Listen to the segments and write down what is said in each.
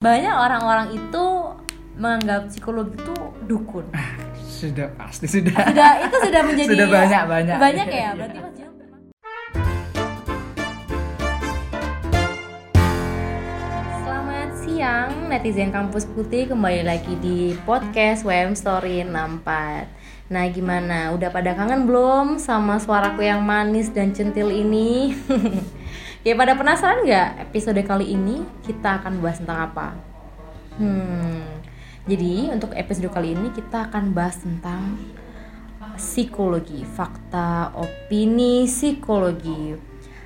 banyak orang-orang itu menganggap psikologi itu dukun. Sudah pasti sudah. Sudah itu sudah menjadi Sudah banyak, banyak. Banyak ya. Iya. Berarti Mas pernah- Selamat siang netizen kampus putih kembali lagi di podcast WM Story 64 Nah gimana, udah pada kangen belum sama suaraku yang manis dan centil ini? ya pada penasaran nggak episode kali ini kita akan bahas tentang apa? Hmm, jadi untuk episode kali ini kita akan bahas tentang psikologi, fakta, opini psikologi.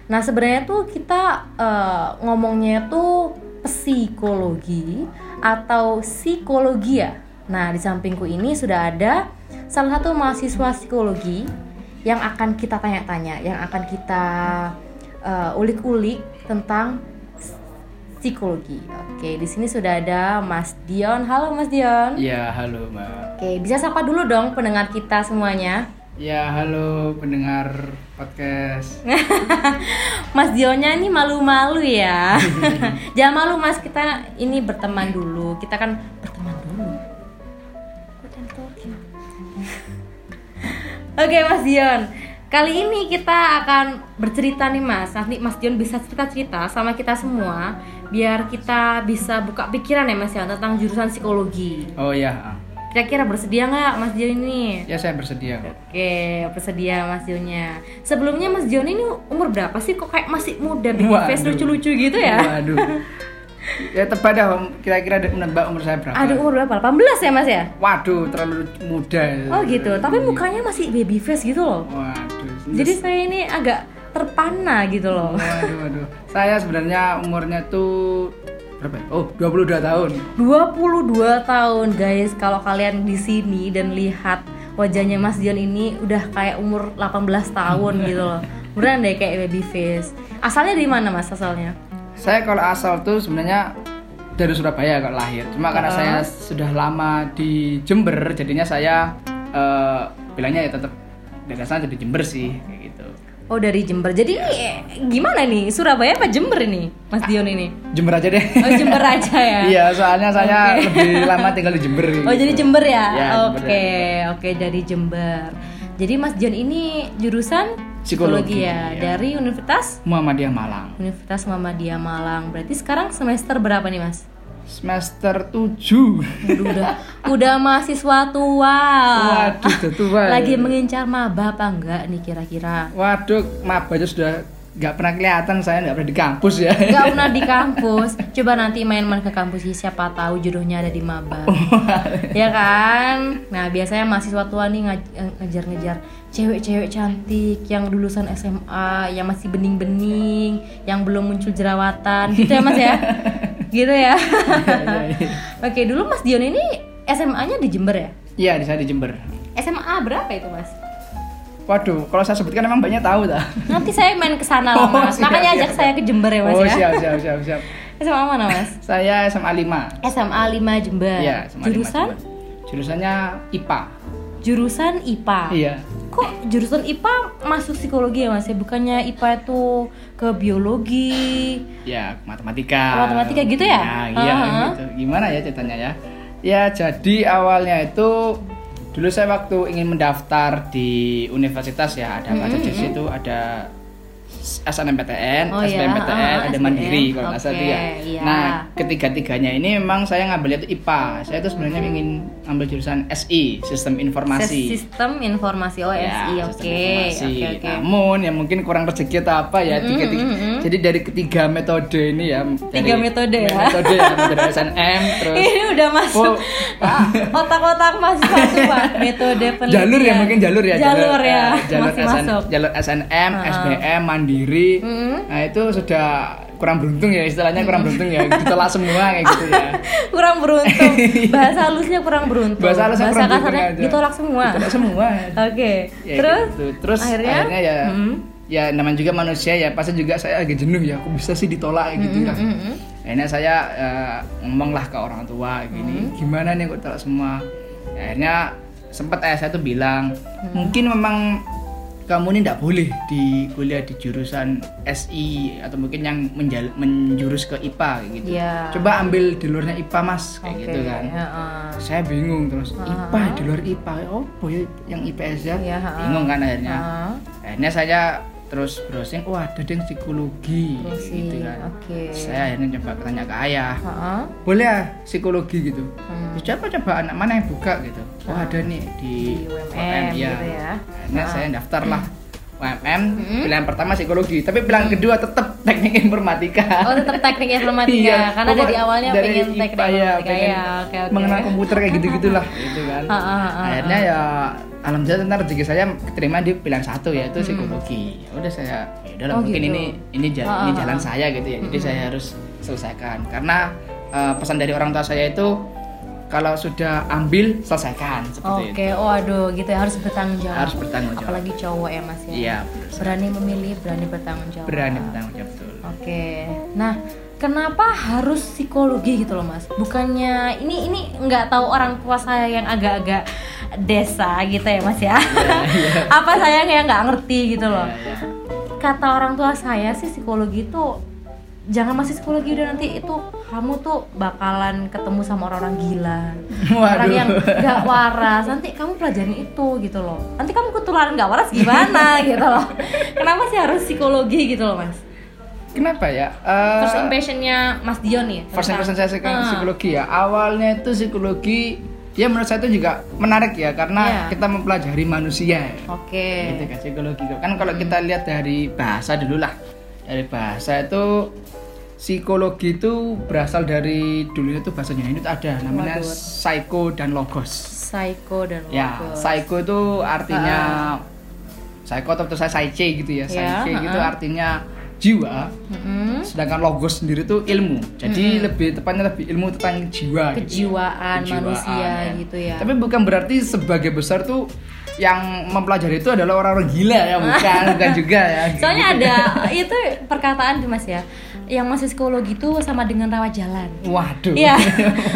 Nah sebenarnya tuh kita eh, ngomongnya tuh psikologi atau psikologi ya. Nah di sampingku ini sudah ada salah satu mahasiswa psikologi yang akan kita tanya-tanya, yang akan kita eh, ulik-ulik tentang psikologi. Oke, di sini sudah ada Mas Dion. Halo Mas Dion. Ya, halo Mbak. Oke, bisa sapa dulu dong pendengar kita semuanya. Ya, halo pendengar podcast. Mas Dionnya ini malu-malu ya. Jangan malu Mas, kita ini berteman dulu. Kita kan berteman dulu. Oke Mas Dion, kali ini kita akan bercerita nih Mas. Nanti Mas Dion bisa cerita-cerita sama kita semua, biar kita bisa buka pikiran ya Mas ya tentang jurusan psikologi. Oh ya, Kira-kira bersedia nggak Mas Dion ini? ya saya bersedia. Oke, bersedia Mas Dionnya. Sebelumnya Mas Dion ini umur berapa sih? Kok kayak masih muda, baby Waduh. face lucu-lucu gitu ya? Waduh. ya tebak dah kira-kira ada menebak umur saya berapa? Aduh, umur berapa? 18 ya Mas ya? Waduh, terlalu muda. Oh gitu, tapi mukanya masih baby face gitu loh. Waduh. Jadi saya ini agak terpana gitu loh. Waduh, waduh. Saya sebenarnya umurnya tuh berapa? ya? Oh, 22 tahun. 22 tahun guys, kalau kalian di sini dan lihat wajahnya Mas Dion ini udah kayak umur 18 tahun gitu loh. Beneran deh kayak baby face. Asalnya dari mana Mas asalnya? Saya kalau asal tuh sebenarnya dari Surabaya kalau lahir. Cuma karena Oh. saya sudah lama di Jember, jadinya saya eh, bilangnya ya tetap dari sana jadi Jember sih kayak gitu. Oh dari Jember. Jadi eh, gimana nih Surabaya apa Jember ini, Mas Dion ini? Jember aja deh. Oh Jember aja ya. Iya, soalnya saya Oke. lebih lama tinggal di Jember. Oh jadi Jember ya? Iya, oke oke dari Jember. Jadi Mas Dion ini jurusan Psikologi, ya iya. dari Universitas Muhammadiyah Malang. Universitas Muhammadiyah Malang. Berarti sekarang semester berapa nih Mas? Semester 7. Waduh, udah udah mahasiswa tua. Waduh, udah tua ya. Lagi mengincar maba apa enggak nih kira-kira? Waduh, maba aja sudah nggak pernah kelihatan saya nggak pernah di kampus ya. Gak pernah di kampus. Coba nanti main-main ke kampus sih, siapa tahu jodohnya ada di maba. ya kan? Nah, biasanya mahasiswa tua nih ngaj- ngejar-ngejar cewek-cewek cantik yang lulusan SMA, yang masih bening-bening, yang belum muncul jerawatan. Gitu ya, Mas ya? gitu ya. Oke, dulu Mas Dion ini SMA-nya di Jember ya? Iya, di saya di Jember. SMA berapa itu, Mas? Waduh, kalau saya sebutkan emang banyak tahu dah. Nanti saya main ke sana lah, Oh, Mas. siap, Makanya siap, ajak saya ke Jember ya, Mas oh, ya. siap, siap, siap, siap. SMA mana, Mas? Saya SMA 5. SMA 5 Jember. Iya, SMA Jurusan? 5 Jember. Jurusannya IPA. Jurusan IPA. Iya. Kok jurusan IPA masuk psikologi ya Mas? Ya bukannya IPA itu ke biologi. Ya, matematika. Matematika gitu ya? Nah, iya, Aha. gitu. Gimana ya ceritanya ya? Ya, jadi awalnya itu dulu saya waktu ingin mendaftar di universitas ya, ada ada di situ ada SNMPTN, Oh, iya, SBMPTN, ah, ada. Mandiri kalau nggak salah ya. iya. Nah, ketiga-tiganya ini memang saya ngambilnya itu IPA. Saya itu sebenarnya ingin ambil jurusan SI, Sistem Informasi. Sistem informasi oh Ya, SI. Oke. informasi. Oke oke. Namun ya mungkin kurang rezeki atau apa ya. tiga, tiga- Jadi dari ketiga metode ini ya. Tiga metode ya. Metode ya, metode SNM terus Ini udah masuk Oh. Ah, otak-otak mahasiswa tua metode penelitian. jalur ya mungkin jalur ya. Jalur ya. eh, jalur masih SN masuk. jalur SNM, Ah. SBM, Mandiri. Mm-mm. Nah itu sudah kurang beruntung ya istilahnya kurang beruntung ya ditolak semua kayak gitu ya. kurang beruntung. Bahasa halusnya kurang beruntung. Bahasa halusnya kurang beruntung kasarnya aja. ditolak semua. Ditolak semua. Oke. Ya, Terus gitu. terus akhirnya, akhirnya, ya Mm. ya namanya juga manusia ya pasti juga saya agak jenuh ya aku bisa sih ditolak kayak gitu kan Mm-mm. akhirnya saya eh, ngomong lah ke orang tua gini gimana nih kok tolak semua Ya, akhirnya sempat ayah saya tuh bilang mungkin memang kamu ini tidak boleh di kuliah di jurusan SI atau mungkin yang menjal, menjurus ke IPA kayak gitu. Iya. Coba ambil di luarnya IPA mas kayak Oke, gitu kan. heeh. Saya bingung terus IPA di luar IPA oh boy yang IPS ya. Iya, ha-ha. bingung kan akhirnya. Heeh. Akhirnya saya terus browsing, wah ada yang psikologi gitu kan. oke. Saya akhirnya coba tanya ke ayah, Heeh. boleh ya psikologi gitu. Hmm. Terus coba coba anak mana yang buka gitu. Oh ada nih di, Di UMM ya. gitu ya. Akhirnya saya daftar lah UMM, Hmm. pilihan pertama psikologi, tapi pilihan kedua tetap teknik informatika. Oh tetap teknik informatika Iya, karena pokok dari awalnya dari pengen IPA teknik ya, informatika pengen ya. Oke oke. mengenal komputer kayak gitu gitulah gitu kan. Ha, ha, ha, ha. Akhirnya ya alhamdulillah tentang rezeki saya keterima di pilihan satu yaitu Hmm. psikologi. Ya Udah saya ya udahlah Oh, mungkin gitu. ini ini jalan Ha, ini jalan saya gitu ya. Jadi saya harus selesaikan karena eh, pesan dari orang tua saya itu kalau sudah ambil selesaikan seperti Oke, itu. oh aduh gitu ya harus bertanggung jawab. Harus bertanggung jawab. Apalagi cowok ya mas ya. Iya. Berani memilih, berani bertanggung jawab. Berani bertanggung jawab betul. Oke, nah kenapa harus psikologi gitu loh mas? Bukannya ini ini nggak tahu orang tua saya yang agak-agak desa gitu ya mas ya? Apa saya yang nggak ngerti gitu loh? Iya, iya. Kata orang tua saya sih psikologi itu jangan masih psikologi udah nanti itu kamu tuh bakalan ketemu sama orang-orang gila orang Waduh. yang nggak waras nanti kamu pelajarin itu gitu loh nanti kamu ketularan nggak waras gimana gitu loh kenapa sih harus psikologi gitu loh mas Kenapa ya? Eh, First impressionnya Mas Dion nih. First impression saya sekarang Ah. psikologi ya. Awalnya itu psikologi ya menurut saya itu juga menarik ya karena Iya. kita mempelajari manusia. Oke. Gitu kan psikologi. Kan kalau kita lihat dari bahasa dulu lah. Dari bahasa itu psikologi itu berasal dari dulu itu bahasa Yunani itu ada namanya Waduh. psycho dan logos. Psycho dan Ya, logos. psycho itu artinya psycho atau terus saya psyche gitu ya. Ya, Psyche gitu ha-ha. artinya jiwa. Mm-mm. sedangkan logos sendiri itu ilmu jadi lebih tepatnya lebih ilmu tentang jiwa gitu. kejiwaan, Kejiwaan, manusia ya. gitu ya. tapi bukan berarti sebagai besar tuh yang mempelajari itu adalah orang-orang gila ya bukan bukan juga ya Soalnya Gitu. ada itu perkataan tuh Mas ya. Yang masih psikologi itu sama dengan rawat jalan. waduh Iya.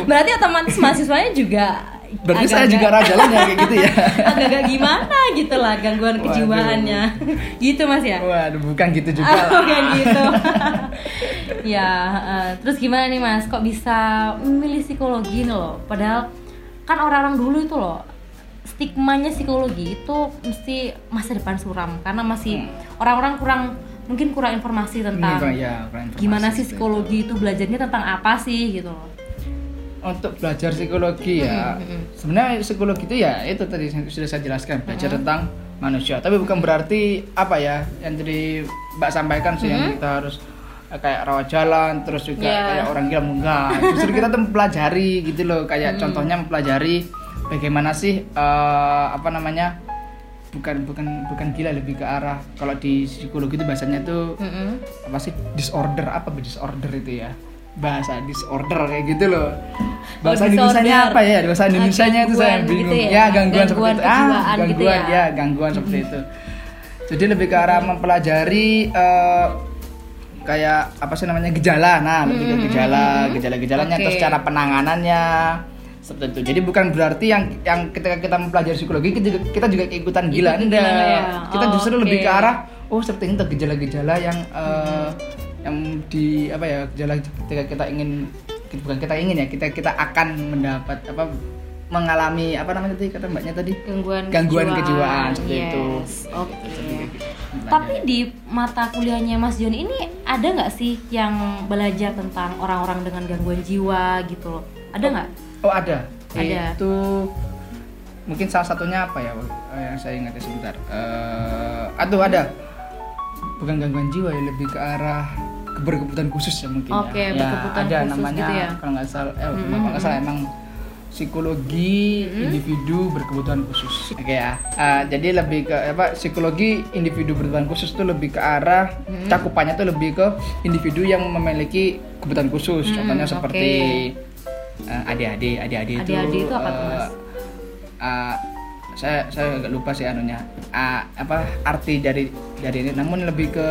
Berarti otomatis mahasiswanya juga berarti saya agak-agak- juga rajalan ya kayak gitu ya agak-agak gimana gitu lah gangguan Waduh. kejiwaannya. gitu Mas ya. waduh bukan gitu juga Ah, lah. bukan gitu. ya, eh, terus gimana nih Mas? Kok bisa memilih psikologi nih loh? Padahal kan orang-orang dulu itu loh stigmanya psikologi itu mesti masa depan suram karena masih orang-orang kurang mungkin kurang informasi tentang Hmm, ya, kurang informasi gimana sih psikologi itu belajarnya tentang apa sih gitu loh. untuk belajar psikologi ya Mm-mm, mm-mm. sebenarnya psikologi itu ya itu tadi sudah saya jelaskan belajar tentang manusia. Tapi bukan berarti apa ya yang tadi mbak sampaikan sih yang kita harus eh, kayak rawat jalan terus juga Yeah. kayak orang gila enggak. Justru kita tuh mempelajari gitu loh. Kayak contohnya mempelajari bagaimana sih eh, apa namanya bukan bukan bukan gila lebih ke arah kalau di psikologi itu bahasanya tuh Mm-mm. apa sih disorder apa disorder itu ya? Bahasa disorder kayak gitu loh. Bahasa Oh, Indonesia apa ya? Bahasa Ah, Indonesia nya itu saya bingung. gitu ya? ya gangguan, seperti Gangguan itu. Kejiwaan ah gitu gangguan. ya? ya gangguan seperti itu. Jadi lebih ke arah mempelajari eh, kayak apa sih namanya gejala. Nah lebih ke gejala gejala-gejalanya Oke. terus cara penanganannya seperti itu jadi bukan berarti yang yang ketika kita mempelajari psikologi kita juga, kita juga ikutan gila Ikut enggak ya? kita Oh, justru lebih oke. ke arah oh seperti itu gejala-gejala yang eh, yang di apa ya gejala ketika kita ingin bukan kita ingin ya kita kita akan mendapat apa mengalami apa namanya tadi kata mbaknya tadi Gangguan Gangguan kejiwaan, seperti yes. itu. Oke. Gitu. Tapi di mata kuliahnya Mas Jon ini ada nggak sih yang belajar tentang orang-orang dengan gangguan jiwa gitu loh? Ada nggak? oh ada. Ada. itu mungkin salah satunya apa ya eh, yang saya ingat ya sebentar. Eh, aduh ada. Bukan gangguan jiwa ya lebih ke arah berkebutuhan khusus ya mungkin Oke, ya. Ya, ada khusus namanya gitu ya. kalau nggak salah eh Mm-mm, kalau nggak salah emang psikologi individu berkebutuhan khusus oke ya. Eh, jadi lebih ke apa psikologi individu berkebutuhan khusus itu lebih ke arah cakupannya tuh lebih ke individu yang memiliki kebutuhan khusus. Hmm, contohnya seperti eh, adik-adik itu Adik-adik itu apa tuh, eh, Mas? eh, saya saya agak lupa sih anunya Ah, apa arti dari dari ini namun lebih ke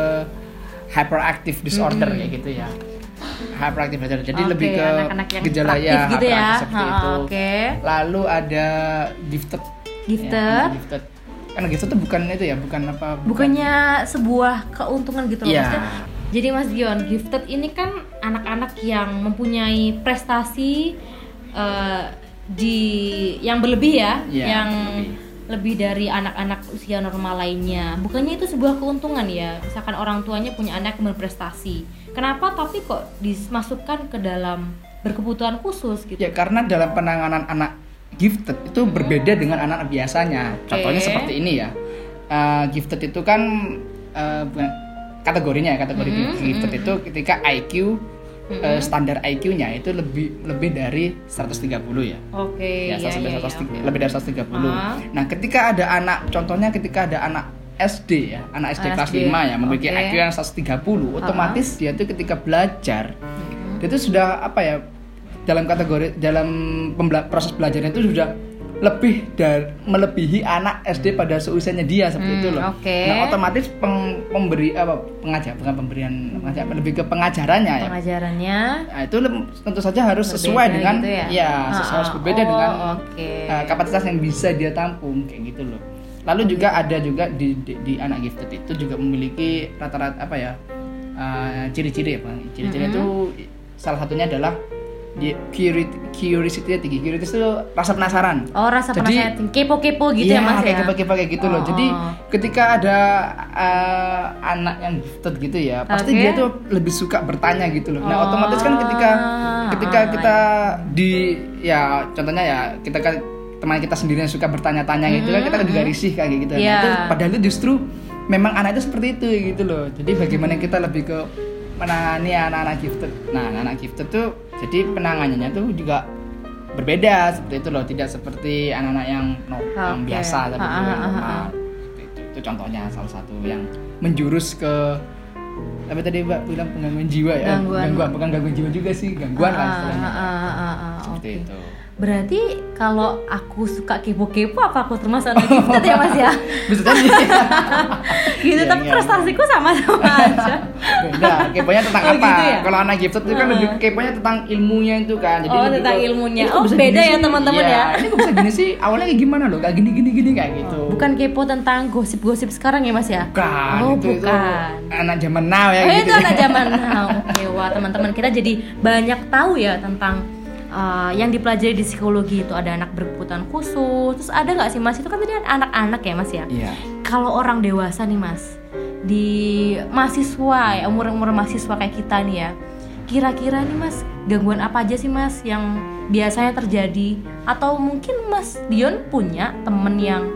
hyperactive disorder kayak gitu ya hyperactive disorder jadi Oke, lebih ke anak-anak yang gejala ya gitu ya. seperti Ha, itu Oke. lalu ada gifted Gifted. Ya, gifted anak gifted tuh bukan itu ya bukan apa bukan- bukannya sebuah keuntungan gitu loh Iya. maksudnya jadi Mas Dion gifted ini kan anak-anak yang mempunyai prestasi eh, di yang berlebih ya Iya, yang berlebih. lebih dari anak-anak usia normal lainnya. Bukannya itu sebuah keuntungan ya? Misalkan orang tuanya punya anak yang berprestasi. Kenapa tapi kok dimasukkan ke dalam berkebutuhan khusus gitu? Ya karena dalam penanganan anak gifted itu berbeda dengan anak biasanya. Contohnya Oke. seperti ini ya. Eh, gifted itu kan eh, kategorinya ya kategori gifted itu ketika IQ eh, standar IQ-nya itu lebih lebih dari 130 ya oke ya, iya, 100, iya, iya, 100, oke. lebih dari 130. Ah. Nah, ketika ada anak, contohnya ketika ada anak SD ya, anak SD kelas SD, 5 ya, memiliki oke. IQ yang 130, otomatis dia tuh ketika belajar, Hmm. dia tuh sudah apa ya, dalam kategori dalam pembela- proses belajarnya itu sudah lebih dari melebihi anak SD pada seusianya dia seperti Hmm, itu loh. oke. Nah, otomatis peng- pemberi apa pengajar bukan pemberian pengajar lebih ke pengajarannya ya. pengajarannya Nah, itu tentu saja harus Berbeda sesuai dengan gitu ya? ya, Ah, sesuai harus ah. berbeda Oh, dengan oke. uh, kapasitas yang bisa dia tampung kayak gitu loh. Lalu juga ada juga di, di, di anak gifted itu juga memiliki rata-rata apa ya uh, ciri-ciri ya bang. Ciri-ciri itu salah satunya adalah curiosity, tinggi. Curiosity itu rasa penasaran. Oh rasa Jadi- penasaran kepo-kepo gitu ya mas kayak ya? kepo-kepo kayak gitu loh. Oh. Jadi ketika ada uh, anak yang gifted gitu ya, pasti dia tuh lebih suka bertanya gitu loh. Nah, Oh. otomatis kan ketika ketika Ah, kita di ya contohnya ya kita kan teman kita sendiri yang suka bertanya-tanya gitu kan kita juga risih kayak gitu. Nah, Iya. itu padahal itu justru memang anak itu seperti itu gitu loh. Jadi bagaimana kita lebih ke menangani anak-anak gifted. Nah, anak-anak gifted tuh jadi penanganannya tuh juga berbeda seperti itu loh, tidak seperti anak-anak yang no, yang Oke. biasa tapi Ha, ha, yang ha, ha. Seperti itu. itu contohnya salah satu yang menjurus ke apa tadi mbak bilang penggangguan jiwa ya Gangguan. gangguan bukan gangguan jiwa juga sih gangguan lah Ah, istilahnya ah, ah, ah, ah, seperti oke. itu Berarti kalau aku suka kepo-kepo apa aku termasuk anak gifted ya mas ya? bisa jadi gitu Iya, tapi iya. prestasiku sama-sama aja. beda keponya tentang Oh, apa gitu ya? kalau anak gifted itu kan lebih keponya tentang ilmunya itu kan Oh, lebih tentang ke, ilmunya. "Ini kok Oh, bisa beda ya, sih?" teman-teman Iya, ya. ini kok bisa gini sih awalnya kayak gimana loh kayak gini gini gini kayak gitu Bukan kepo tentang gosip-gosip sekarang ya mas ya? bukan Oh itu, itu bukan. anak zaman now ya Oh gitu itu anak zaman now. Oke, wah teman-teman kita jadi banyak tahu ya tentang uh, yang dipelajari di psikologi itu ada anak berkebutuhan khusus. Terus ada nggak sih mas itu kan tadi anak-anak ya mas ya? iya Kalau orang dewasa nih mas di mahasiswa ya umur-umur mahasiswa kayak kita nih ya, kira-kira nih mas gangguan apa aja sih mas yang biasanya terjadi? Atau mungkin mas Dion punya temen yang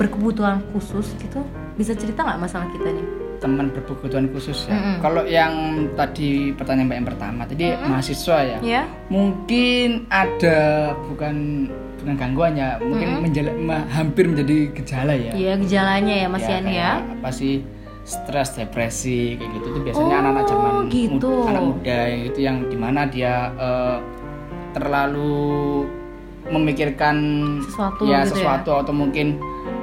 berkebutuhan khusus gitu? Bisa cerita nggak mas sama kita nih? Teman berkebutuhan khusus ya. Mm-mm. Kalau yang tadi pertanyaan mbak yang pertama, tadi mahasiswa ya. Ya? Mungkin ada bukan bukan gangguan ya, mungkin menjala- ma- hampir menjadi gejala ya. Iya gejalanya ya Mas Yani ya. kayak Apa sih stres, depresi kayak gitu itu biasanya Oh, anak-anak zaman gitu. mud- anak muda itu yang di mana dia eh, terlalu memikirkan Sesuatu ya gitu ya? sesuatu atau mungkin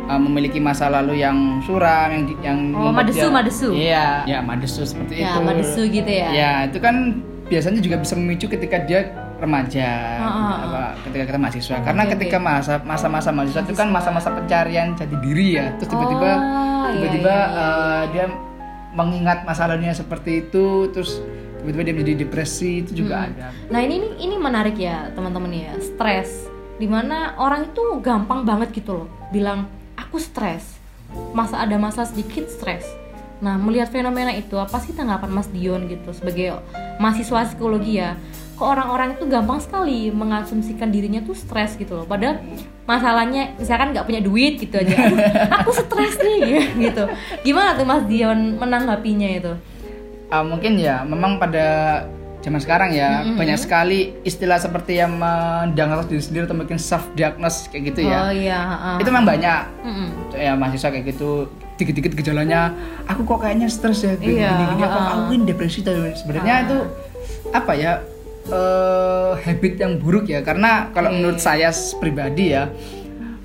uh, memiliki masa lalu yang suram yang yang Oh, madesu, dia- madesu. iya ya madesu seperti Ya, itu madesu gitu ya. ya itu kan biasanya juga bisa memicu ketika dia remaja Ah, ah, ah. apa, ketika kita mahasiswa karena Oke, ketika masa masa-masa mahasiswa itu kan masa-masa pencarian jati diri ya terus tiba-tiba Oh, iya, tiba-tiba iya, iya. uh, dia mengingat masa lalunya seperti itu terus tiba-tiba dia menjadi depresi itu juga Hmm. ada Nah ini ini- ini menarik ya teman-teman ya stres. Di mana orang itu gampang banget gitu loh bilang aku stres. Masa ada masa sedikit stres. Nah melihat fenomena itu apa sih tanggapan Mas Dion gitu sebagai mahasiswa psikologi ya? Kok orang-orang itu gampang sekali mengasumsikan dirinya tuh stres gitu loh. Padahal masalahnya misalkan nggak punya duit gitu aja. Aku stres nih gitu. Gimana tuh Mas Dion menanggapinya itu? Uh, mungkin ya memang pada zaman sekarang ya banyak sekali istilah seperti yang mendiagnosis diri sendiri atau mungkin self diagnose kayak gitu ya Oh iya. heeh. itu memang banyak Mm-mm. ya mahasiswa kayak gitu dikit-dikit gejalanya aku kok kayaknya stres ya gini Iya, gini, gini aku ha-ha. aku ini depresi sebenarnya itu apa ya eh, habit yang buruk ya karena kalau Oke. menurut saya pribadi ya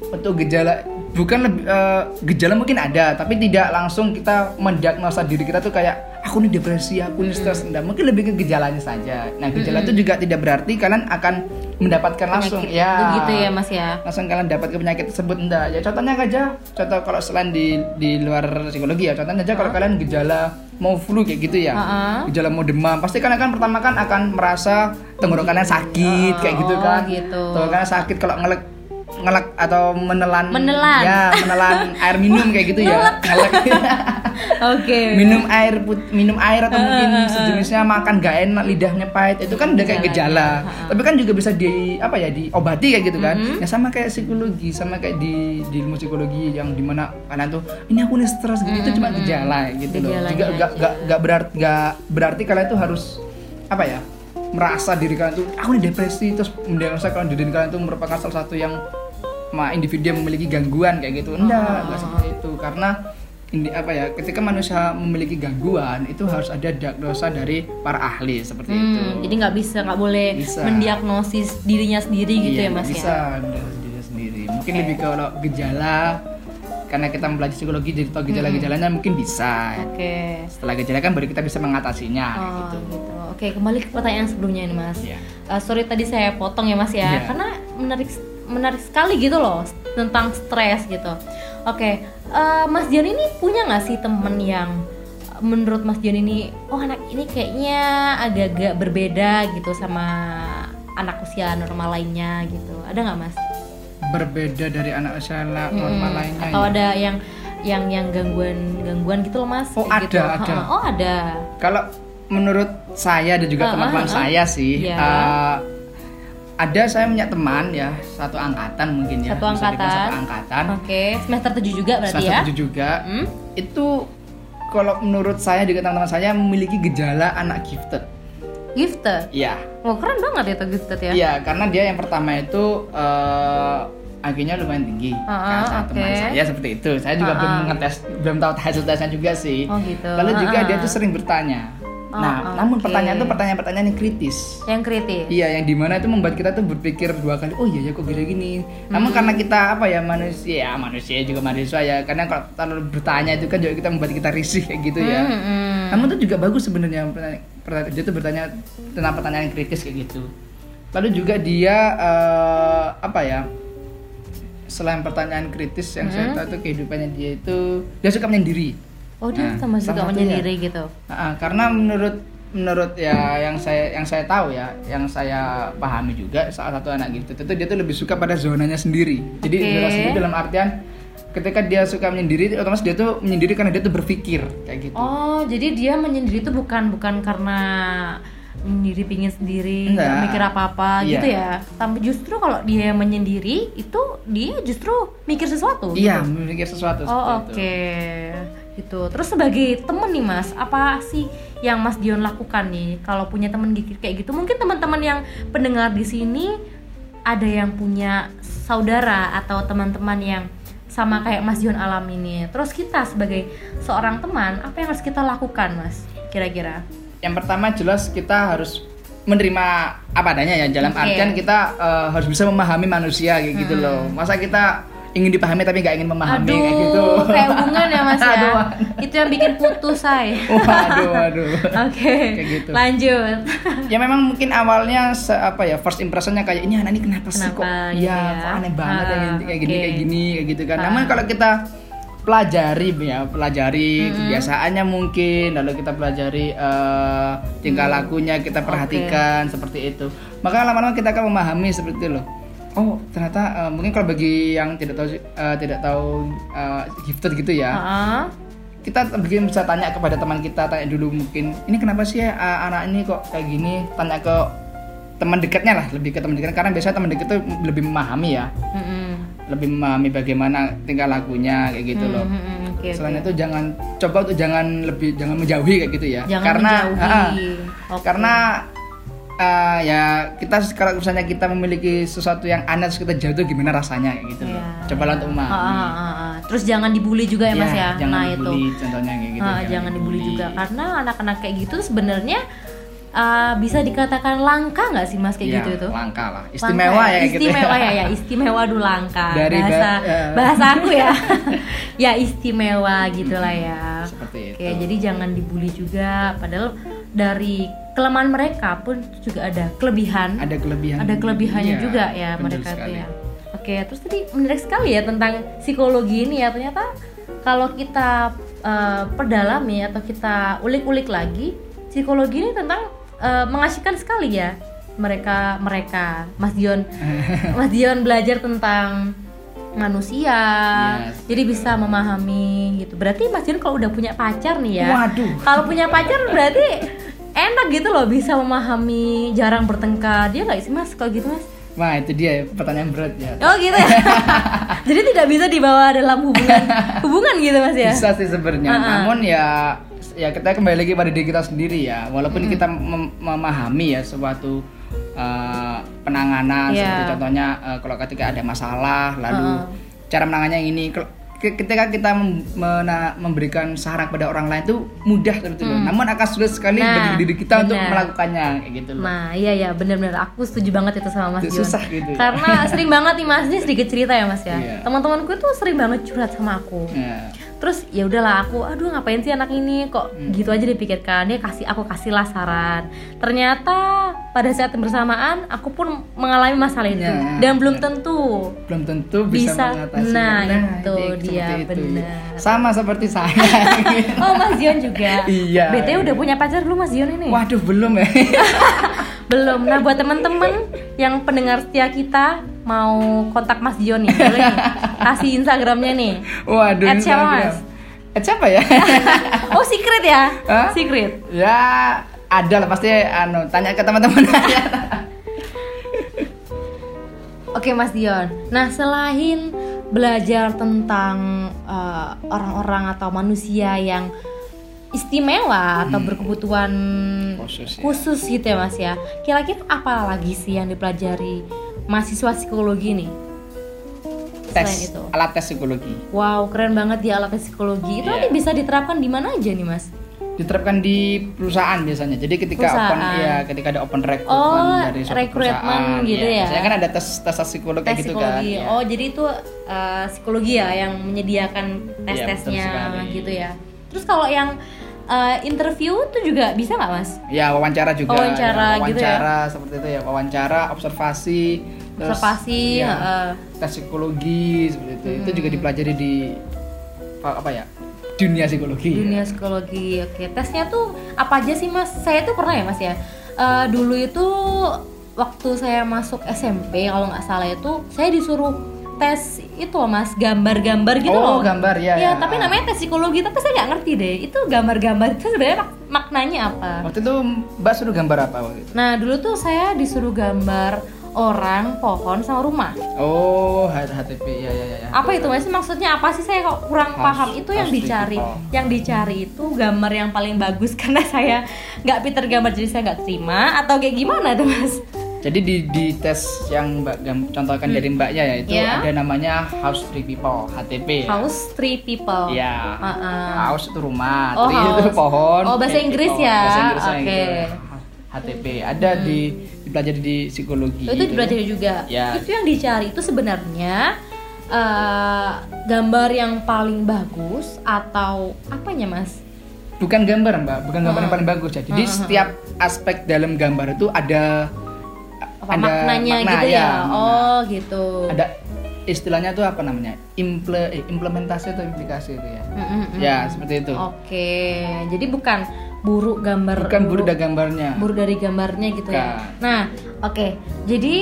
untuk gejala bukan lebih eh, gejala mungkin ada tapi tidak langsung kita mendiagnosa diri kita tuh kayak aku nih depresi, aku nih stres, enggak. Mungkin lebih ke gejalanya saja. Nah, gejala itu juga tidak berarti kalian akan mendapatkan langsung Penyakit ya. itu gitu ya mas ya Langsung kalian dapat ke penyakit tersebut enggak. Ya contohnya aja, contoh kalau selain di di luar psikologi ya, contohnya aja kalau kalian gejala mau flu kayak gitu ya. Ha-ha. Gejala mau demam, pasti kalian kan pertama kan akan merasa tenggorokannya sakit kayak gitu Oh, kan. gitu. Tenggorokannya sakit kalau ngelek ngelek atau menelan. Menelan. ya menelan air minum kayak gitu ya. Ngelek. Oke. Minum air put- minum air atau mungkin sejenisnya makan gak enak lidahnya pahit itu kan udah kayak gejala. tapi kan juga bisa di apa ya diobati kayak gitu kan. Ya sama kayak psikologi sama kayak di di ilmu psikologi yang di mana kalian tuh ini aku nih stres gitu. Itu cuma gejala gitu loh. Juga gak, gak, gak berarti gak berarti kalian tuh harus apa ya merasa diri kalian tuh aku nih depresi terus mendiagnosa kalau diri kalian tuh merupakan salah satu yang individu yang memiliki gangguan kayak gitu enggak enggak seperti itu karena ini apa ya ketika manusia memiliki gangguan itu harus ada diagnosa dari para ahli seperti itu Hmm, jadi nggak bisa nggak boleh Bisa. mendiagnosis dirinya sendiri gitu Iya, ya mas bisa ya mendiagnosa diri sendiri mungkin lebih ke kalau gejala karena kita mempelajari psikologi jadi tahu gejala-gejalanya mungkin bisa oke setelah gejala kan baru kita bisa mengatasinya Oh, gitu gitu. Oke, kembali ke pertanyaan sebelumnya nih, Mas. Iya. Uh, sorry tadi saya potong ya, Mas ya. Iya. Karena menarik menarik sekali gitu loh tentang stres gitu. Oke, uh, Mas Dian ini punya nggak sih temen yang uh, menurut Mas Dian ini, oh anak ini kayaknya agak-agak berbeda gitu sama anak usia normal lainnya gitu. Ada nggak, Mas? berbeda dari anak usia la- normal Hmm, lainnya Atau ya. ada yang yang yang gangguan gangguan gitu loh, Mas? Oh, gitu. ada, ada. Ha, Oh, ada. Kalau menurut saya dan juga Ah, teman-teman ah, ah. saya sih, Iya. eh, ada saya punya teman ya satu angkatan mungkin ya, Satu angkatan. satu angkatan, Oke, semester 7 juga berarti semester ya? tujuh juga. Hmm? Itu kalau menurut saya juga teman-teman saya memiliki gejala anak gifted. Gifted. Iya, Wah keren banget ya tuh gifted ya. iya karena dia yang pertama itu eh IQ-nya lumayan tinggi. Kan ah, saat oke. teman saya seperti itu. Saya juga Ah, belum ah. ngetes, belum tahu hasil tesnya juga sih. Oh gitu. Lalu juga Ah, dia ah. tuh sering bertanya. Oh, nah, namun oke. pertanyaan itu pertanyaan-pertanyaan yang kritis. Yang kritis. Iya, yang di mana itu membuat kita tuh berpikir dua kali. Oh iya ya kok gini gini. Namun karena kita apa ya manusia, ya manusia juga mahasiswa ya. Karena kalau terlalu bertanya itu kan juga kita membuat kita risih kayak gitu ya. Hmm, hmm. Namun itu juga bagus sebenarnya. pertanyaan- Dia tuh bertanya tentang pertanyaan yang kritis kayak gitu. Lalu juga dia eh, apa ya? Selain pertanyaan kritis yang saya tahu tuh kehidupannya dia itu dia suka menyendiri. Oh dia Nah, sama suka satunya. menyendiri gitu. Nah, karena menurut menurut ya yang saya yang saya tahu ya, yang saya pahami juga salah satu anak gitu itu dia tuh lebih suka pada zonanya sendiri. Jadi Oke. zona sendiri dalam artian ketika dia suka menyendiri, otomatis dia tuh menyendiri karena dia tuh berpikir kayak gitu. Oh jadi dia menyendiri itu bukan bukan karena menyendiri pingin sendiri nggak mikir apa apa Iya. gitu ya. Tapi justru kalau dia menyendiri itu dia justru mikir sesuatu. Iya, gitu. memikir sesuatu Oh oke itu. Gitu. Terus sebagai temen nih mas, apa sih yang Mas Dion lakukan nih kalau punya temen gigit kayak gitu? Mungkin teman-teman yang pendengar di sini ada yang punya saudara atau teman-teman yang sama kayak Mas Dion alami ini. Terus kita sebagai seorang teman, apa yang harus kita lakukan mas? Kira-kira? Yang pertama jelas kita harus menerima apa adanya ya dalam Oke. artian kita eh, harus bisa memahami manusia kayak gitu Hmm. loh. Masa kita ingin dipahami tapi nggak ingin memahami kayak gitu. kayak hubungan ya mas ya. Aduh. Itu yang bikin putus say. Waduh, waduh. Oke, Kayak gitu. lanjut. ya memang mungkin awalnya se- apa ya first impressionnya kayak ini anak ini kenapa, sih kok Kenapa gitu ya, ya? kok aneh banget ya, Ah, kayak kayak gini oke. kayak gini kayak gitu kan Ah. namun kalau kita pelajari ya pelajari kebiasaannya mungkin lalu kita pelajari eh, tingkah Hmm. lakunya kita perhatikan seperti itu maka lama-lama kita akan memahami seperti itu loh oh ternyata eh, mungkin kalau bagi yang tidak tahu eh, tidak tahu eh, gifted gitu ya Heeh. kita mungkin bisa tanya kepada teman kita tanya dulu mungkin ini kenapa sih ya uh, anak ini kok kayak gini tanya ke teman dekatnya lah lebih ke teman dekatnya karena biasanya teman dekat tuh lebih memahami ya Mm-mm. lebih memahami bagaimana tingkah lakunya kayak gitu loh Mm-mm, Hmm, oke, selain oke. itu jangan coba untuk jangan lebih jangan menjauhi kayak gitu ya Jangan karena menjauhi. ah, Oke. karena uh, ya kita kalau misalnya kita memiliki sesuatu yang aneh terus kita jauh tuh gimana rasanya? Kayak gitu loh. Iya. cobalah untuk Ah, memahami. Ah, ah, ah. Terus jangan dibully juga ya mas Iya, ya. jangan nah dibully itu. contohnya kayak gitu Ah, jangan dibully. juga. Karena anak-anak kayak gitu sebenarnya uh, bisa dikatakan langka nggak sih mas kayak Ya, gitu itu? langka lah. Langka istimewa ya? gitu. Istimewa ya ya. Istimewa dulu langka. Dari ba- bahasa ya. bahasa aku ya. Ya istimewa gitulah ya. Seperti itu. Oke jadi jangan dibully juga. Padahal dari kelemahan mereka pun juga ada kelebihan. Ada kelebihan. Ada kelebihannya Iya, juga ya mereka tuh sekali. ya. Oke terus tadi menarik sekali ya tentang psikologi ini ya. Ternyata kalau kita eh, perdalami atau kita ulik-ulik lagi psikologi ini tentang eh, mengasihkan sekali ya mereka mereka. Mas Dion. Mas Dion belajar tentang manusia. Yes. jadi bisa memahami gitu. Berarti Mas Dion kalau udah punya pacar nih ya. Waduh. Kalau punya pacar berarti enak gitu loh bisa memahami jarang bertengkar dia nggak sih mas kalau gitu mas Wah itu dia pertanyaan berat ya. oh gitu ya jadi tidak bisa dibawa dalam hubungan hubungan gitu mas ya Bisa sih sebenarnya. Ah, ah. Namun ya ya kita kembali lagi pada diri kita sendiri ya. Walaupun kita mem- memahami ya suatu uh, penanganan Iya. seperti contohnya uh, kalau ketika ada masalah lalu Ah. cara menangannya yang ini ketika kita memberikan saran kepada orang lain itu mudah seperti itu. Namun akan sulit sekali Hmm. Nah, bagi diri kita untuk benar. melakukannya kayak gitu loh. Nah iya ya benar-benar aku setuju banget itu sama Mas Itu Dion. susah gitu. Karena sering banget nih Mas ini sedikit cerita ya Mas ya. Iya. Teman-temanku tuh sering banget curhat sama aku. Ya. Terus ya udahlah aku, aduh ngapain sih anak ini kok Hmm. gitu aja dipikirkan. Dia kasih aku kasihlah saran. Ternyata pada saat yang bersamaan aku pun mengalami masalah itu Ya, dan belum tentu belum tentu bisa, Bisa. mengatasi. Nah, itu jadi dia, itu. benar. Sama seperti saya. Oh Mas Dion juga. Iya. BTW udah punya pacar belum Mas Dion ini? Waduh belum ya. Belum. Nah buat temen-temen yang pendengar setia kita mau kontak Mas Dion nih, boleh nih kasih Instagramnya nih. Waduh. At siapa. Mas? At siapa ya? Oh secret ya? Hah? Secret. ya ada lah pasti anu tanya ke teman-teman aja. Oke Mas Dion. Nah selain belajar tentang eh, orang-orang atau manusia yang istimewa atau berkebutuhan Khusus ya. khusus gitu ya Mas ya. Kira-kira apa lagi sih yang dipelajari mahasiswa psikologi nih? Selain tes itu. alat tes psikologi Wow, keren banget di alat psikologi. Itu Iya. nanti bisa diterapkan di mana aja nih, Mas? diterapkan di perusahaan biasanya. Jadi ketika open Perusahaan. ya ketika ada open recruitment Oh, dari suatu recruitment perusahaan, gitu ya. Biasanya kan ada tes tes psikolog Tes gitu kan. psikologi. ya. Oh, jadi itu uh, psikologi ya yang menyediakan Iya, tes-tesnya betul sekali. gitu ya. Terus kalau yang uh, interview tuh juga bisa nggak, Mas? Ya wawancara juga. Wawancara ya, gitu ya. wawancara seperti itu ya. Wawancara, observasi, terus, Observasi, ya, heeh. tes psikologi seperti itu. Itu juga dipelajari di apa, ya? Dunia psikologi. Dunia psikologi. Oke, tesnya tuh apa aja sih, Mas? Saya tuh pernah ya, Mas ya. Uh, dulu itu waktu saya masuk SMP kalau nggak salah itu saya disuruh tes itu loh mas. Gambar-gambar gitu loh. oh, gambar ya. ya, tapi namanya tes psikologi tapi saya nggak ngerti deh. Itu gambar-gambar itu sebenarnya mak- maknanya apa? Waktu itu Mbak suruh gambar apa waktu itu? nah dulu tuh saya disuruh gambar orang pohon sama rumah. Oh, HTP ya ya ya. ya. apa itu mas? Maksudnya apa sih? Saya kok kurang paham. Itu yang dicari. yang dicari itu gambar yang paling bagus karena saya nggak pinter gambar jadi saya nggak terima. Atau kayak gimana tuh mas Jadi di, di tes yang Mbak gam- contohkan dari Mbaknya ya itu Ya. ada namanya House Tree People HTP. ya. house three people Ya. Heeh. House itu rumah, Oh, tree itu house. pohon. Oh, bahasa Inggris people. ya? Bahasa Inggrisnya Oke. gitu. HTP ada di dipelajari di psikologi. Oh, itu dipelajari juga. Ya. Itu yang dicari itu sebenarnya eh, gambar yang paling bagus atau apanya mas? Bukan gambar Mbak, bukan gambar yang Heeh. paling bagus ya. Jadi setiap aspek dalam gambar itu ada Apa ada maknanya makna, gitu ya? ya. Oh gitu. ada istilahnya tuh apa namanya? Imple, eh, implementasi atau implikasi itu ya. Mm-mm-mm. Ya, seperti itu. Oke, jadi bukan buruk gambar Bukan buruk dari gambarnya. buruk dari gambarnya gitu ya. Bukan. Nah, oke. Jadi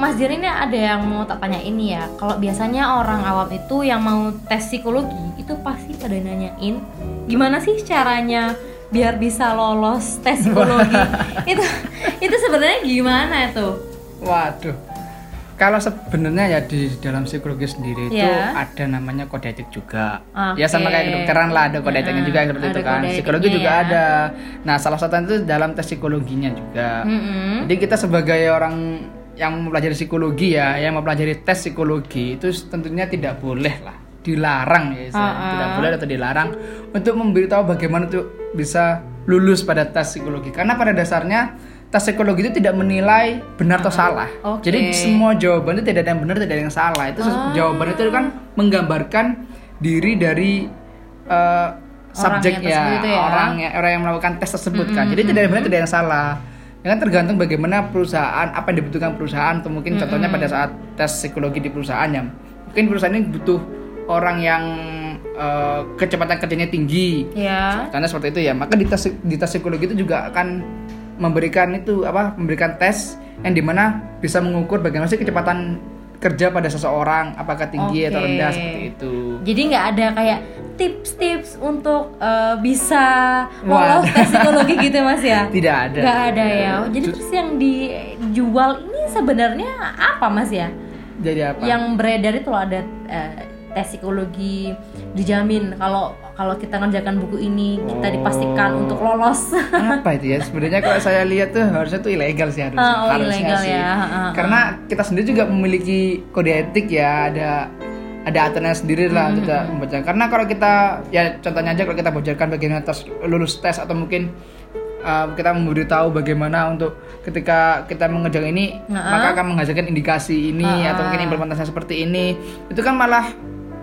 Mas Dir ini ada yang mau tak tanya ini ya. Kalau biasanya orang awam itu yang mau tes psikologi itu pasti pada nanyain gimana sih caranya biar bisa lolos tes psikologi. itu itu sebenarnya gimana tuh? Waduh. Kalau sebenarnya ya di dalam psikologi sendiri itu Ya. ada namanya kode etik juga. Oke. Ya sama kayak kedokteran lah ada kode etiknya juga seperti itu kan. Psikologi etiknya juga ya. ada. Nah, salah satu itu dalam tes psikologinya juga. Mm-mm. Jadi kita sebagai orang yang mempelajari psikologi ya, yang mempelajari tes psikologi itu tentunya tidak boleh lah dilarang ya istilahnya. Uh-uh. tidak boleh atau dilarang untuk memberitahu bagaimana tuh bisa lulus pada tes psikologi karena pada dasarnya tes psikologi itu tidak menilai benar atau salah. Oke. Jadi semua jawaban itu tidak ada yang benar, tidak ada yang salah. Itu Ah. jawaban itu kan menggambarkan diri dari eh, subjek ya, ya. orang ya, orang yang melakukan tes tersebut kan. Jadi tidak ada yang benar, tidak ada yang salah. Ya kan tergantung bagaimana perusahaan apa yang dibutuhkan perusahaan atau mungkin contohnya pada saat tes psikologi di perusahaannya. Mungkin perusahaan ini butuh orang yang eh, kecepatan kerjanya tinggi, Ya. karena seperti itu ya maka di tes di tes psikologi itu juga akan memberikan itu apa memberikan tes yang di mana bisa mengukur bagaimana sih kecepatan kerja pada seseorang apakah tinggi atau Oke. rendah seperti itu Jadi nggak ada kayak tips-tips untuk eh, bisa lolos tes psikologi gitu mas ya? tidak ada Nggak ada ya. Jadi terus yang dijual ini sebenarnya apa mas ya? jadi apa Yang beredar itu loh ada eh, tes psikologi dijamin kalau kalau kita ngerjakan buku ini kita Oh. dipastikan untuk lolos. apa itu ya sebenarnya kalau saya lihat tuh harusnya tuh ilegal sih harusnya Ah, oh, harusnya ilegal sih ya. Ah, ah, karena kita sendiri juga memiliki kode etik ya ada ada aturannya sendiri Hmm, lah kita membaca karena kalau kita ya contohnya aja kalau kita bocorkan bagaimana tes lulus tes atau mungkin uh, kita memberitahu bagaimana untuk ketika kita mengerjakan ini Ah, maka akan menghasilkan indikasi ini Ah, atau mungkin ah. implementasi seperti ini itu kan malah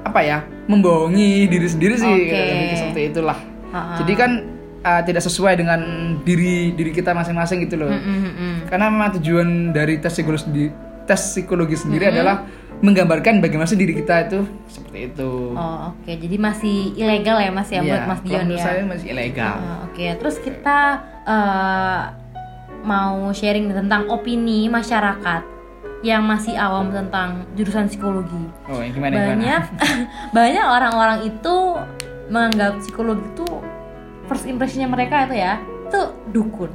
apa ya membohongi diri sendiri sih Oke. Lebih seperti itulah Ah, ah. jadi kan uh, tidak sesuai dengan diri diri kita masing-masing gitu loh. Mm, mm, mm. Karena memang tujuan dari tes psikologi sendiri, tes psikologi sendiri adalah menggambarkan bagaimana sih diri kita itu seperti itu. Oh oke, jadi masih ilegal ya mas ya Iya, buat mas Dion menurut ya. saya masih ilegal. Ah, Oke, terus kita eh, mau sharing tentang opini masyarakat yang masih awam tentang jurusan psikologi. Oh, yang gimana gimana? Banyak banyak orang-orang itu menganggap psikologi itu first impressionnya mereka itu ya itu dukun.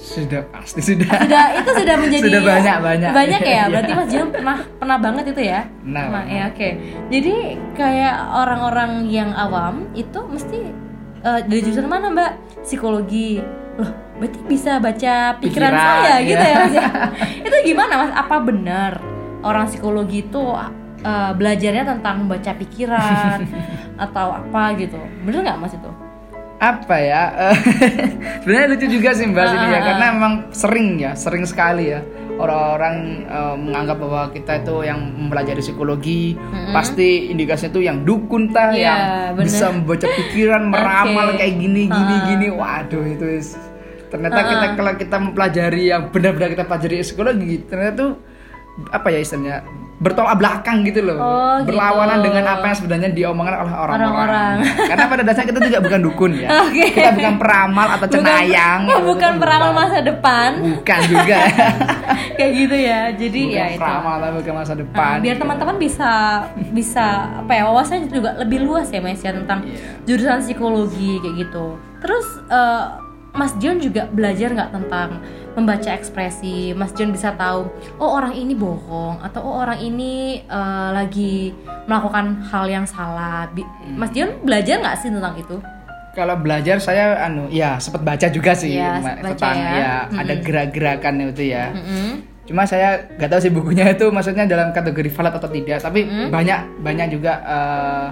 Sudah pasti sudah. Sudah itu sudah menjadi Sudah banyak, banyak. banyak ya. Iya. Berarti Mas Jion pernah pernah banget itu ya. Nah, pernah. ya oke. Jadi kayak orang-orang yang awam itu mesti eh, dari jurusan mana Mbak? Psikologi. Loh, berarti bisa baca pikiran, Pikiran, saya gitu iya. ya Mas ya. itu gimana Mas? Apa benar orang psikologi itu eh, belajarnya tentang membaca pikiran atau apa gitu? Bener nggak Mas itu? apa ya sebenarnya lucu juga sih mbak sini ya Ah, ah, karena memang sering ya sering sekali ya orang-orang eh, menganggap bahwa kita itu yang mempelajari psikologi pasti indikasinya itu yang dukun tah Iya, yang bener. bisa membaca pikiran meramal Oke. kayak gini gini Ah. gini waduh itu ternyata kita kalau kita mempelajari yang benar-benar kita pelajari psikologi ternyata tuh apa ya istilahnya bertolak belakang gitu loh. Oh, gitu. berlawanan dengan apa yang sebenarnya diomongkan oleh orang-orang. Orang-orang. karena pada dasarnya kita juga bukan dukun ya. Oke. kita bukan peramal atau cenayang. Bukan, bukan peramal masa depan. bukan juga. Kayak gitu ya. Jadi bukan ya itu. peramal tapi bukan masa Nah, depan biar teman-teman bisa bisa apa ya wawasannya juga lebih luas ya Mas ya tentang Iya. jurusan psikologi kayak gitu. Terus eh, Mas John juga belajar nggak tentang membaca ekspresi Mas John bisa tahu oh orang ini bohong atau oh orang ini eh, lagi melakukan hal yang salah Bi- Hmm. Mas John belajar nggak sih tentang itu kalau belajar saya anu ya sempat baca juga sih baca tentang ya. ya Mm-mm. ada gerak-gerakan itu ya Mm-mm. cuma saya nggak tahu sih bukunya itu maksudnya dalam kategori valid atau tidak tapi banyak banyak juga eh,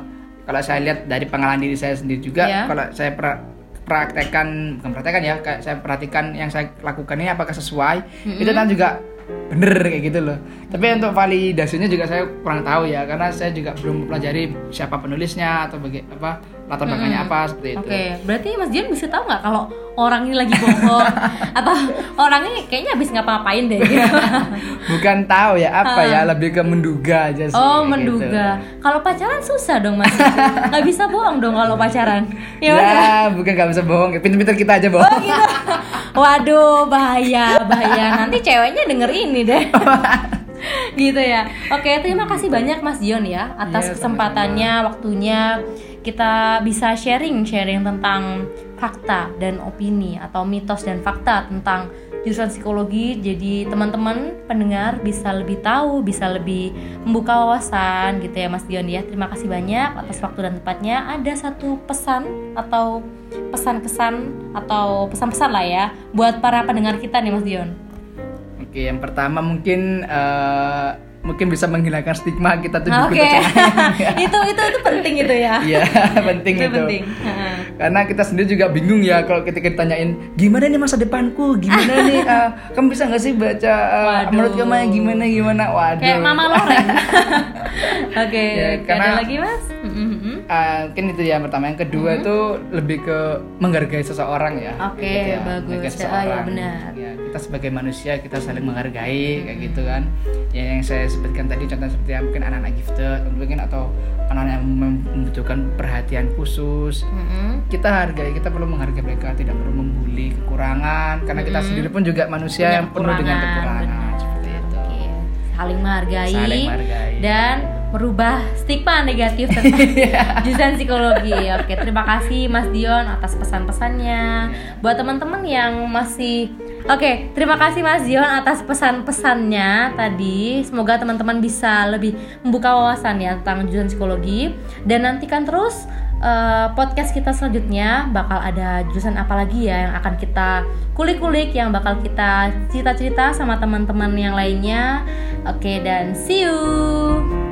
kalau saya lihat dari pengalaman diri saya sendiri juga Iya. kalau saya pra- praktekkan bukan praktekkan ya kayak saya perhatikan yang saya lakukan ini apakah sesuai itu kan juga bener kayak gitu loh. Tapi untuk validasinya juga saya kurang tahu ya karena saya juga belum mempelajari siapa penulisnya atau baga- apa latar belakangnya apa seperti itu Oke, berarti Mas Dian bisa tahu nggak kalau orang ini lagi bohong atau orang ini kayaknya habis ngapa-ngapain deh gitu. bukan tahu ya apa ya lebih ke menduga aja sih Oh, kayak menduga. gitu. Kalau pacaran susah dong Mas. Nggak bisa bohong dong kalau pacaran. Ya, Ya, ya? bukan nggak bisa bohong, pinter-pinter kita aja Oh bohong. gitu. Waduh, bahaya, bahaya. Nanti ceweknya denger ini deh. gitu ya. Oke, terima kasih banyak Mas Dion ya atas Iya, kesempatannya, waktunya kita bisa sharing-sharing tentang fakta dan opini atau mitos dan fakta tentang jurusan psikologi. Jadi teman-teman pendengar bisa lebih tahu, bisa lebih membuka wawasan gitu ya Mas Dion ya. Terima kasih banyak atas waktu dan tempatnya. Ada satu pesan atau pesan-pesan atau pesan-pesan lah ya buat para pendengar kita nih Mas Dion. Oke, yang pertama mungkin eh, mungkin bisa menghilangkan stigma kita tuh Oke. tercengang. itu itu itu penting itu ya. Iya, penting itu itu. penting. Karena kita sendiri juga bingung ya kalau ketika ditanyain gimana nih masa depanku, gimana nih, ah, kamu bisa nggak sih baca Waduh. menurut kamu gimana gimana, waduh. Kayak Mama Loreng. Oke, Ya, ada karena- lagi Mas? Mm-mm. Ah, mungkin itu ya yang pertama, yang kedua itu lebih ke menghargai seseorang ya. Oke, Gitu ya, bagus. ya, seseorang. benar. Ya, kita sebagai manusia kita saling menghargai kayak gitu kan. Ya yang saya sebutkan tadi contohnya seperti yang mungkin anak-anak gifted, mungkin atau anak-anak yang mem- membutuhkan perhatian khusus. Mm-mm. kita hargai kita perlu menghargai mereka tidak perlu membuli kekurangan karena kita Mm-mm. sendiri pun juga manusia Punya yang penuh dengan kekurangan benar. seperti itu Oke. Saling menghargai, Saling menghargai. dan merubah stigma negatif tentang jurusan psikologi. Oke, terima kasih Mas Dion atas pesan-pesannya. Buat teman-teman yang masih Oke, terima kasih Mas Dion atas pesan-pesannya tadi. Semoga teman-teman bisa lebih membuka wawasan ya tentang jurusan psikologi dan nantikan terus eh, podcast kita selanjutnya bakal ada jurusan apa lagi ya yang akan kita kulik-kulik yang bakal kita cerita-cerita sama teman-teman yang lainnya. Oke dan see you.